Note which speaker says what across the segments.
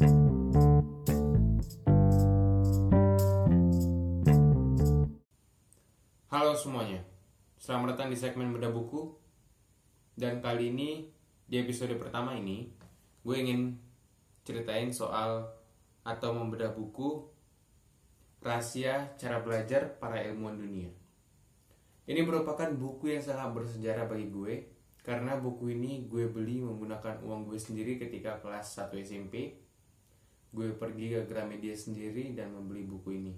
Speaker 1: Halo semuanya, selamat datang di segmen Bedah Buku. Dan kali ini, di episode pertama ini Gue ingin ceritain soal atau membedah buku Rahasia Cara Belajar Para Ilmuwan Dunia. Ini merupakan buku yang sangat bersejarah bagi gue Karena buku ini gue beli menggunakan uang gue sendiri ketika kelas 1 SMP Gue pergi ke Gramedia sendiri dan membeli buku ini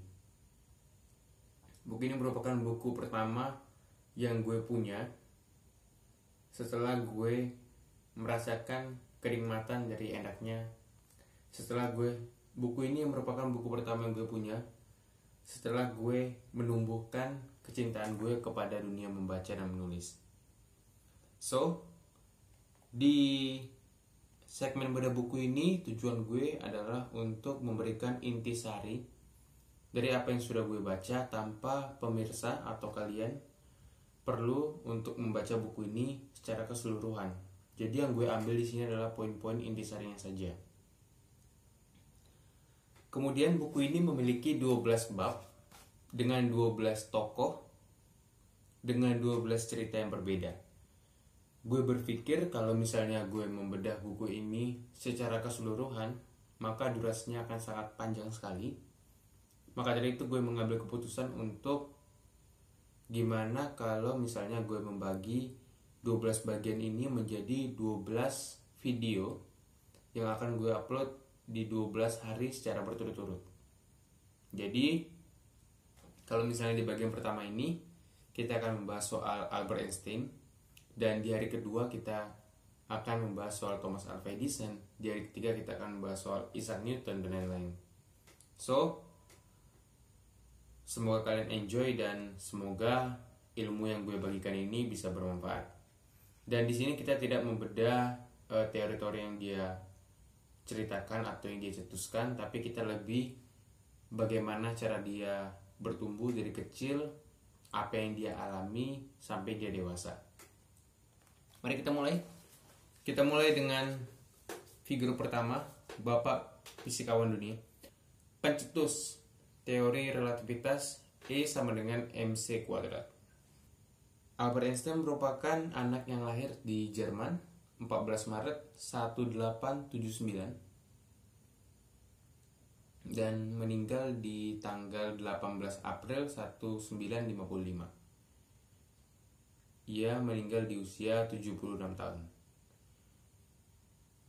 Speaker 1: Buku ini merupakan buku pertama yang gue punya setelah gue merasakan kenikmatan dari enaknya. Setelah gue buku ini merupakan buku pertama yang gue punya setelah gue menumbuhkan kecintaan gue kepada dunia membaca dan menulis. So, di segmen beda buku ini tujuan gue adalah untuk memberikan intisari dari apa yang sudah gue baca tanpa pemirsa atau kalian perlu untuk membaca buku ini secara keseluruhan. Jadi yang gue ambil di sini adalah poin-poin intisarinya saja. Kemudian buku ini memiliki 12 bab dengan 12 tokoh dengan 12 cerita yang berbeda. Gue berpikir kalau misalnya gue membedah buku ini secara keseluruhan, maka durasinya akan sangat panjang sekali maka dari itu gue mengambil keputusan untuk gimana kalau misalnya gue membagi 12 bagian ini menjadi 12 video yang akan gue upload di 12 hari secara berturut-turut. Jadi kalau misalnya di bagian pertama ini kita akan membahas soal Albert Einstein dan di hari kedua kita akan membahas soal Thomas Alva Edison, di hari ketiga kita akan membahas soal Isaac Newton dan lain-lain. So, Semoga kalian enjoy dan semoga ilmu yang gue bagikan ini bisa bermanfaat. Dan di sini kita tidak membedah uh, teori-teori yang dia ceritakan atau yang dia cetuskan, tapi kita lebih bagaimana cara dia bertumbuh dari kecil, apa yang dia alami sampai dia dewasa. Mari kita mulai. Kita mulai dengan figur pertama, Bapak Fisikawan Dunia. Pencetus teori relativitas E sama dengan mc kuadrat. Albert Einstein merupakan anak yang lahir di Jerman 14 Maret 1879 dan meninggal di tanggal 18 April 1955. Ia meninggal di usia 76 tahun.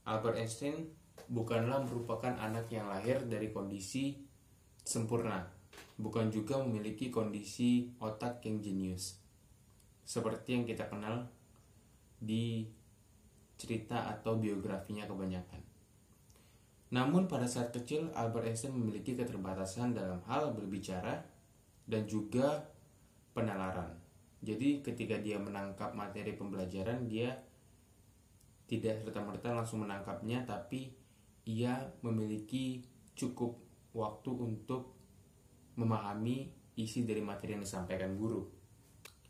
Speaker 1: Albert Einstein bukanlah merupakan anak yang lahir dari kondisi sempurna, bukan juga memiliki kondisi otak yang jenius. Seperti yang kita kenal di cerita atau biografinya kebanyakan. Namun pada saat kecil Albert Einstein memiliki keterbatasan dalam hal berbicara dan juga penalaran. Jadi ketika dia menangkap materi pembelajaran dia tidak serta-merta langsung menangkapnya tapi ia memiliki cukup waktu untuk memahami isi dari materi yang disampaikan guru.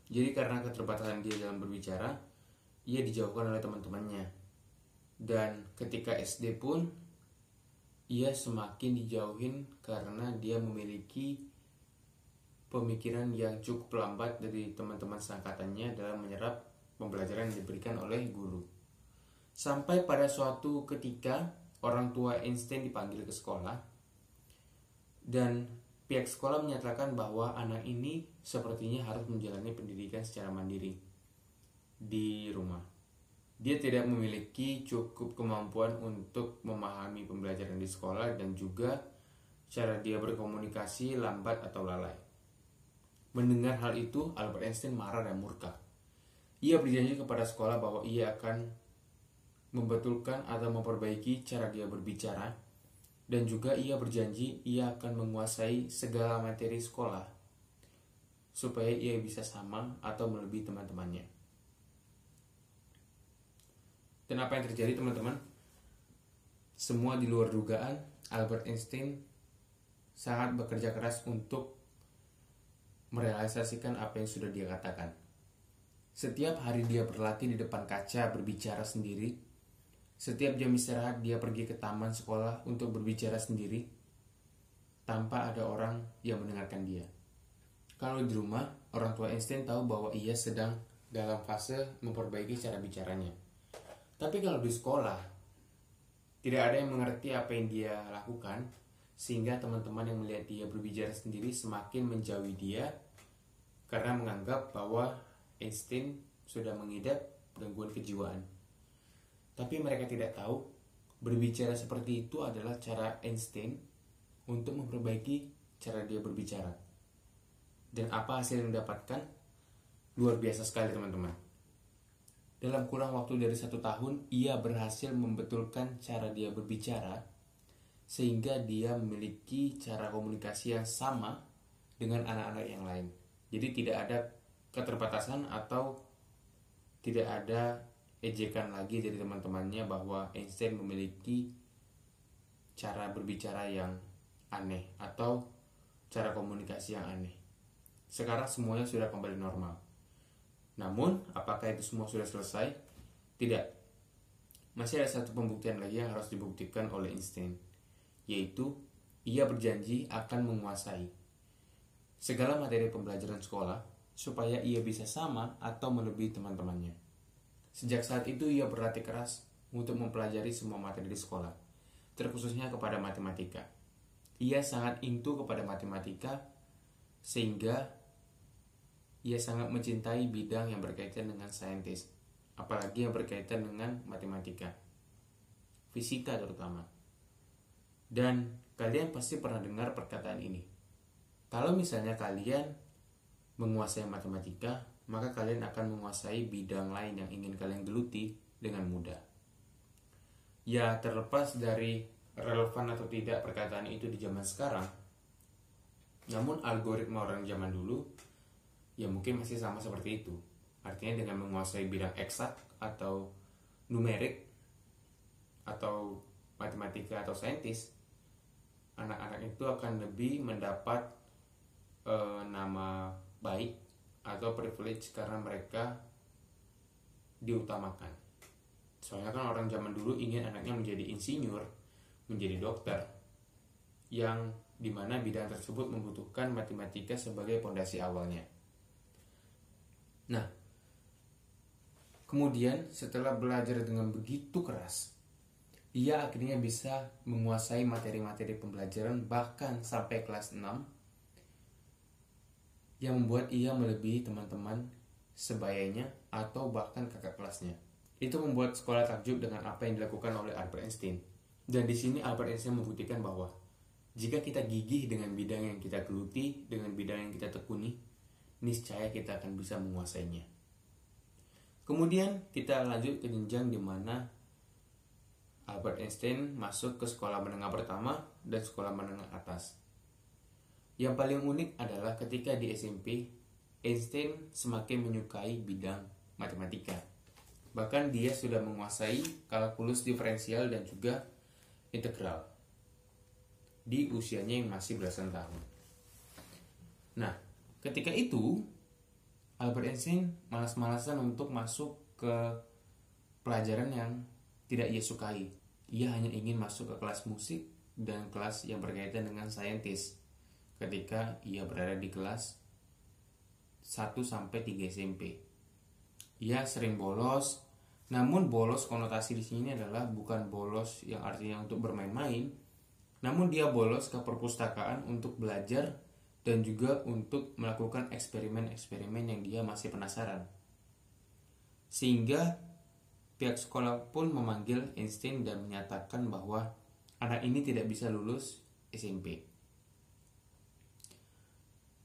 Speaker 1: Jadi karena keterbatasan dia dalam berbicara, ia dijauhkan oleh teman-temannya. Dan ketika SD pun, ia semakin dijauhin karena dia memiliki pemikiran yang cukup lambat dari teman-teman seangkatannya dalam menyerap pembelajaran yang diberikan oleh guru. Sampai pada suatu ketika orang tua Einstein dipanggil ke sekolah dan pihak sekolah menyatakan bahwa anak ini sepertinya harus menjalani pendidikan secara mandiri di rumah. Dia tidak memiliki cukup kemampuan untuk memahami pembelajaran di sekolah dan juga cara dia berkomunikasi lambat atau lalai. Mendengar hal itu, Albert Einstein marah dan murka. Ia berjanji kepada sekolah bahwa ia akan membetulkan atau memperbaiki cara dia berbicara dan juga ia berjanji ia akan menguasai segala materi sekolah supaya ia bisa sama atau melebihi teman-temannya. Dan apa yang terjadi teman-teman? Semua di luar dugaan, Albert Einstein sangat bekerja keras untuk merealisasikan apa yang sudah dia katakan. Setiap hari dia berlatih di depan kaca berbicara sendiri, Setiap jam istirahat dia pergi ke taman sekolah untuk berbicara sendiri tanpa ada orang yang mendengarkan dia. Kalau di rumah, orang tua Einstein tahu bahwa ia sedang dalam fase memperbaiki cara bicaranya. Tapi kalau di sekolah, tidak ada yang mengerti apa yang dia lakukan, sehingga teman-teman yang melihat dia berbicara sendiri semakin menjauhi dia karena menganggap bahwa Einstein sudah mengidap gangguan kejiwaan. Tapi mereka tidak tahu berbicara seperti itu adalah cara Einstein untuk memperbaiki cara dia berbicara. Dan apa hasil yang didapatkan? Luar biasa sekali teman-teman. Dalam kurang waktu dari satu tahun, ia berhasil membetulkan cara dia berbicara sehingga dia memiliki cara komunikasi yang sama dengan anak-anak yang lain. Jadi tidak ada keterbatasan atau tidak ada ejekan lagi dari teman-temannya bahwa Einstein memiliki cara berbicara yang aneh atau cara komunikasi yang aneh. Sekarang semuanya sudah kembali normal. Namun, apakah itu semua sudah selesai? Tidak. Masih ada satu pembuktian lagi yang harus dibuktikan oleh Einstein, yaitu ia berjanji akan menguasai segala materi pembelajaran sekolah supaya ia bisa sama atau melebihi teman-temannya. Sejak saat itu ia berlatih keras untuk mempelajari semua materi di sekolah, terkhususnya kepada matematika. Ia sangat intu kepada matematika sehingga ia sangat mencintai bidang yang berkaitan dengan saintis, apalagi yang berkaitan dengan matematika, fisika terutama. Dan kalian pasti pernah dengar perkataan ini. Kalau misalnya kalian menguasai matematika, maka kalian akan menguasai bidang lain yang ingin kalian geluti dengan mudah. Ya, terlepas dari relevan atau tidak perkataan itu di zaman sekarang, namun algoritma orang zaman dulu ya mungkin masih sama seperti itu. Artinya dengan menguasai bidang eksak atau numerik atau matematika atau saintis, anak-anak itu akan lebih mendapat e, nama baik atau privilege karena mereka diutamakan. Soalnya kan orang zaman dulu ingin anaknya menjadi insinyur, menjadi dokter, yang di mana bidang tersebut membutuhkan matematika sebagai pondasi awalnya. Nah, kemudian setelah belajar dengan begitu keras, ia akhirnya bisa menguasai materi-materi pembelajaran bahkan sampai kelas 6 yang membuat ia melebihi teman-teman sebayanya atau bahkan kakak kelasnya. Itu membuat sekolah takjub dengan apa yang dilakukan oleh Albert Einstein. Dan di sini Albert Einstein membuktikan bahwa jika kita gigih dengan bidang yang kita geluti, dengan bidang yang kita tekuni, niscaya kita akan bisa menguasainya. Kemudian kita lanjut ke jenjang di mana Albert Einstein masuk ke sekolah menengah pertama dan sekolah menengah atas. Yang paling unik adalah ketika di SMP, Einstein semakin menyukai bidang matematika. Bahkan dia sudah menguasai kalkulus diferensial dan juga integral di usianya yang masih belasan tahun. Nah, ketika itu Albert Einstein malas-malasan untuk masuk ke pelajaran yang tidak ia sukai. Ia hanya ingin masuk ke kelas musik dan kelas yang berkaitan dengan saintis ketika ia berada di kelas 1 sampai 3 SMP. Ia sering bolos, namun bolos konotasi di sini adalah bukan bolos yang artinya untuk bermain-main, namun dia bolos ke perpustakaan untuk belajar dan juga untuk melakukan eksperimen-eksperimen yang dia masih penasaran. Sehingga pihak sekolah pun memanggil Einstein dan menyatakan bahwa anak ini tidak bisa lulus SMP.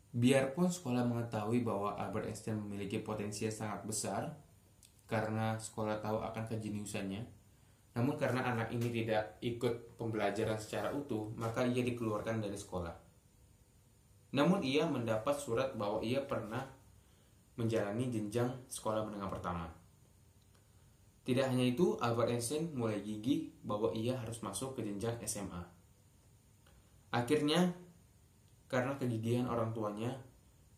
Speaker 1: Biarpun sekolah mengetahui bahwa Albert Einstein memiliki potensi yang sangat besar karena sekolah tahu akan kejeniusannya, namun karena anak ini tidak ikut pembelajaran secara utuh, maka ia dikeluarkan dari sekolah. Namun ia mendapat surat bahwa ia pernah menjalani jenjang sekolah menengah pertama. Tidak hanya itu, Albert Einstein mulai gigih bahwa ia harus masuk ke jenjang SMA. Akhirnya, karena kegigihan orang tuanya,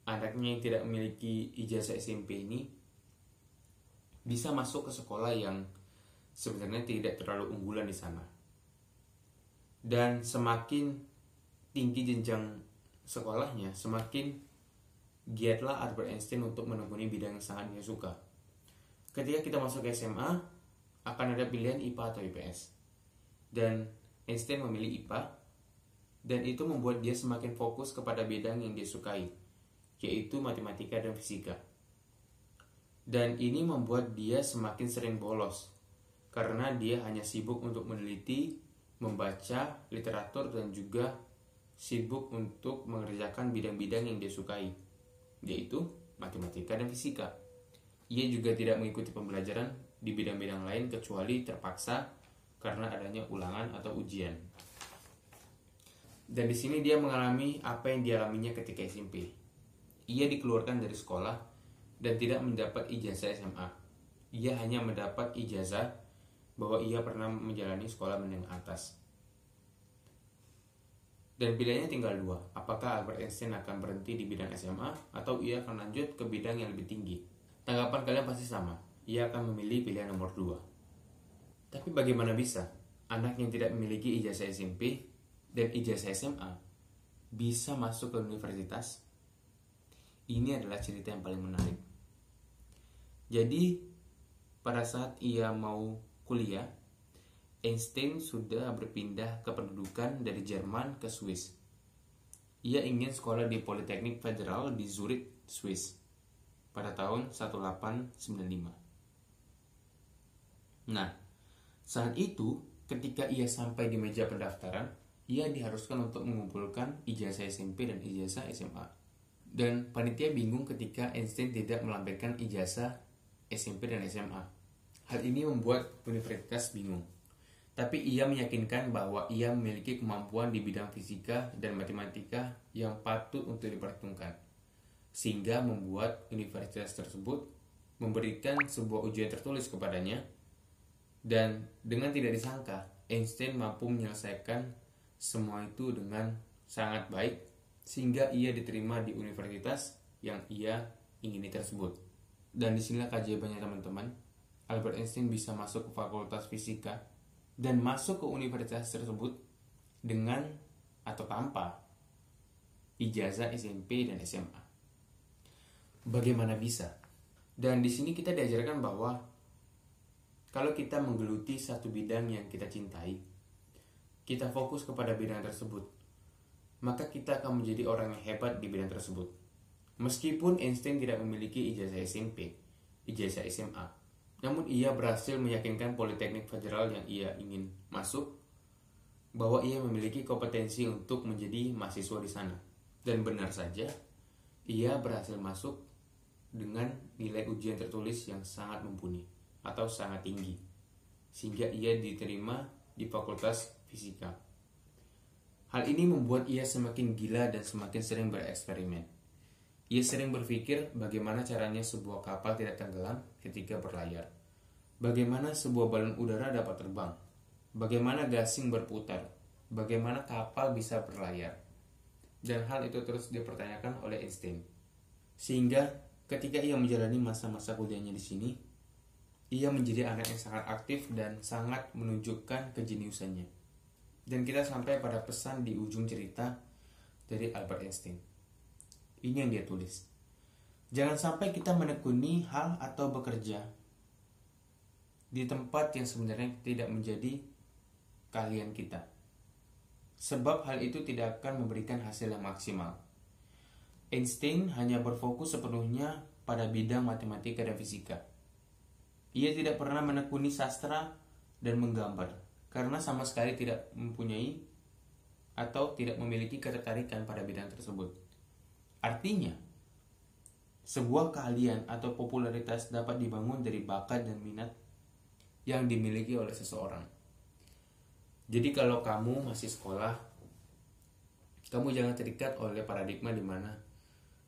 Speaker 1: anaknya yang tidak memiliki ijazah SMP ini bisa masuk ke sekolah yang sebenarnya tidak terlalu unggulan di sana. Dan semakin tinggi jenjang sekolahnya, semakin giatlah Albert Einstein untuk menekuni bidang yang sangat dia suka. Ketika kita masuk ke SMA, akan ada pilihan IPA atau IPS. Dan Einstein memilih IPA, dan itu membuat dia semakin fokus kepada bidang yang dia sukai, yaitu matematika dan fisika. Dan ini membuat dia semakin sering bolos, karena dia hanya sibuk untuk meneliti, membaca literatur, dan juga sibuk untuk mengerjakan bidang-bidang yang dia sukai, yaitu matematika dan fisika. Ia juga tidak mengikuti pembelajaran di bidang-bidang lain kecuali terpaksa karena adanya ulangan atau ujian. Dan di sini dia mengalami apa yang dialaminya ketika SMP. Ia dikeluarkan dari sekolah dan tidak mendapat ijazah SMA. Ia hanya mendapat ijazah bahwa ia pernah menjalani sekolah menengah atas. Dan pilihannya tinggal dua, apakah Albert Einstein akan berhenti di bidang SMA atau ia akan lanjut ke bidang yang lebih tinggi. Tanggapan kalian pasti sama, ia akan memilih pilihan nomor dua. Tapi bagaimana bisa anak yang tidak memiliki ijazah SMP dan ijazah SMA bisa masuk ke universitas? Ini adalah cerita yang paling menarik. Jadi, pada saat ia mau kuliah, Einstein sudah berpindah kependudukan dari Jerman ke Swiss. Ia ingin sekolah di Politeknik Federal di Zurich, Swiss pada tahun 1895. Nah, saat itu ketika ia sampai di meja pendaftaran, ia diharuskan untuk mengumpulkan ijazah SMP dan ijazah SMA. Dan panitia bingung ketika Einstein tidak melampirkan ijazah SMP dan SMA Hal ini membuat universitas bingung. Tapi ia meyakinkan bahwa ia memiliki kemampuan di bidang fisika dan matematika yang patut untuk diperhitungkan. Sehingga membuat universitas tersebut memberikan sebuah ujian tertulis kepadanya dan dengan tidak disangka Einstein mampu menyelesaikan semua itu dengan sangat baik sehingga ia diterima di universitas yang ia ingini tersebut. Dan di sinilah kajiannya teman-teman Albert Einstein bisa masuk ke fakultas fisika dan masuk ke universitas tersebut dengan atau tanpa ijazah SMP dan SMA. Bagaimana bisa? Dan di sini kita diajarkan bahwa kalau kita menggeluti satu bidang yang kita cintai, kita fokus kepada bidang tersebut, maka kita akan menjadi orang yang hebat di bidang tersebut. Meskipun Einstein tidak memiliki ijazah SMP, ijazah SMA, namun ia berhasil meyakinkan Politeknik Federal yang ia ingin masuk bahwa ia memiliki kompetensi untuk menjadi mahasiswa di sana. Dan benar saja, ia berhasil masuk dengan nilai ujian tertulis yang sangat mumpuni atau sangat tinggi. Sehingga ia diterima di Fakultas Fisika. Hal ini membuat ia semakin gila dan semakin sering bereksperimen. Ia sering berpikir bagaimana caranya sebuah kapal tidak tenggelam ketika berlayar. Bagaimana sebuah balon udara dapat terbang? Bagaimana gasing berputar? Bagaimana kapal bisa berlayar? Dan hal itu terus dipertanyakan oleh Einstein. Sehingga ketika ia menjalani masa-masa kuliahnya di sini, ia menjadi anak yang sangat aktif dan sangat menunjukkan kejeniusannya. Dan kita sampai pada pesan di ujung cerita dari Albert Einstein. Ini yang dia tulis. Jangan sampai kita menekuni hal atau bekerja di tempat yang sebenarnya tidak menjadi kalian kita. Sebab hal itu tidak akan memberikan hasil yang maksimal. Einstein hanya berfokus sepenuhnya pada bidang matematika dan fisika. Ia tidak pernah menekuni sastra dan menggambar karena sama sekali tidak mempunyai atau tidak memiliki ketertarikan pada bidang tersebut. Artinya, sebuah keahlian atau popularitas dapat dibangun dari bakat dan minat yang dimiliki oleh seseorang. Jadi kalau kamu masih sekolah, kamu jangan terikat oleh paradigma di mana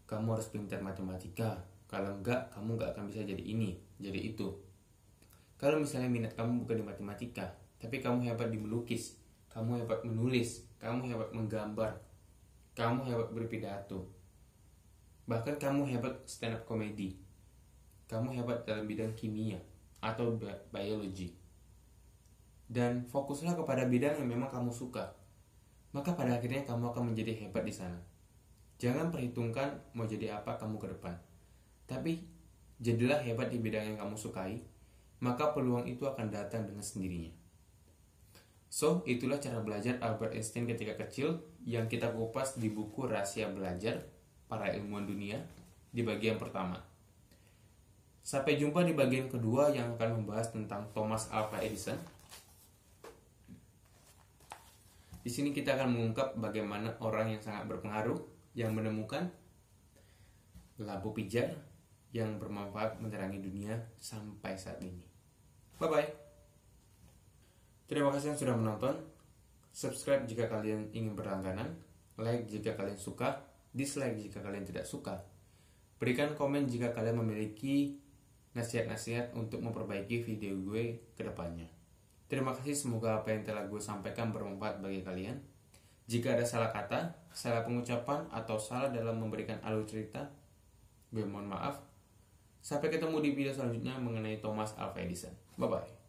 Speaker 1: kamu harus pintar matematika. Kalau enggak, kamu enggak akan bisa jadi ini, jadi itu. Kalau misalnya minat kamu bukan di matematika, tapi kamu hebat di melukis, kamu hebat menulis, kamu hebat menggambar, kamu hebat berpidato, Bahkan kamu hebat stand up comedy. Kamu hebat dalam bidang kimia atau biologi. dan fokuslah kepada bidang yang memang kamu suka. Maka pada akhirnya kamu akan menjadi hebat di sana. Jangan perhitungkan mau jadi apa kamu ke depan. Tapi jadilah hebat di bidang yang kamu sukai, maka peluang itu akan datang dengan sendirinya. So, itulah cara belajar Albert Einstein ketika kecil yang kita kupas di buku Rahasia Belajar Para Ilmuwan Dunia di bagian pertama. Sampai jumpa di bagian kedua yang akan membahas tentang Thomas Alva Edison. Di sini kita akan mengungkap bagaimana orang yang sangat berpengaruh yang menemukan lampu pijar yang bermanfaat menerangi dunia sampai saat ini. Bye bye. Terima kasih yang sudah menonton. Subscribe jika kalian ingin berlangganan, like jika kalian suka, dislike jika kalian tidak suka. Berikan komen jika kalian memiliki nasihat-nasihat untuk memperbaiki video gue ke depannya. Terima kasih semoga apa yang telah gue sampaikan bermanfaat bagi kalian. Jika ada salah kata, salah pengucapan, atau salah dalam memberikan alur cerita, gue mohon maaf. Sampai ketemu di video selanjutnya mengenai Thomas Alva Edison. Bye-bye.